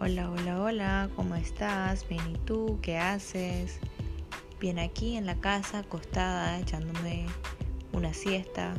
Hola, hola, hola, ¿cómo estás? Bien, ¿y tú? ¿Qué haces? Bien aquí en la casa, acostada, echándome una siesta,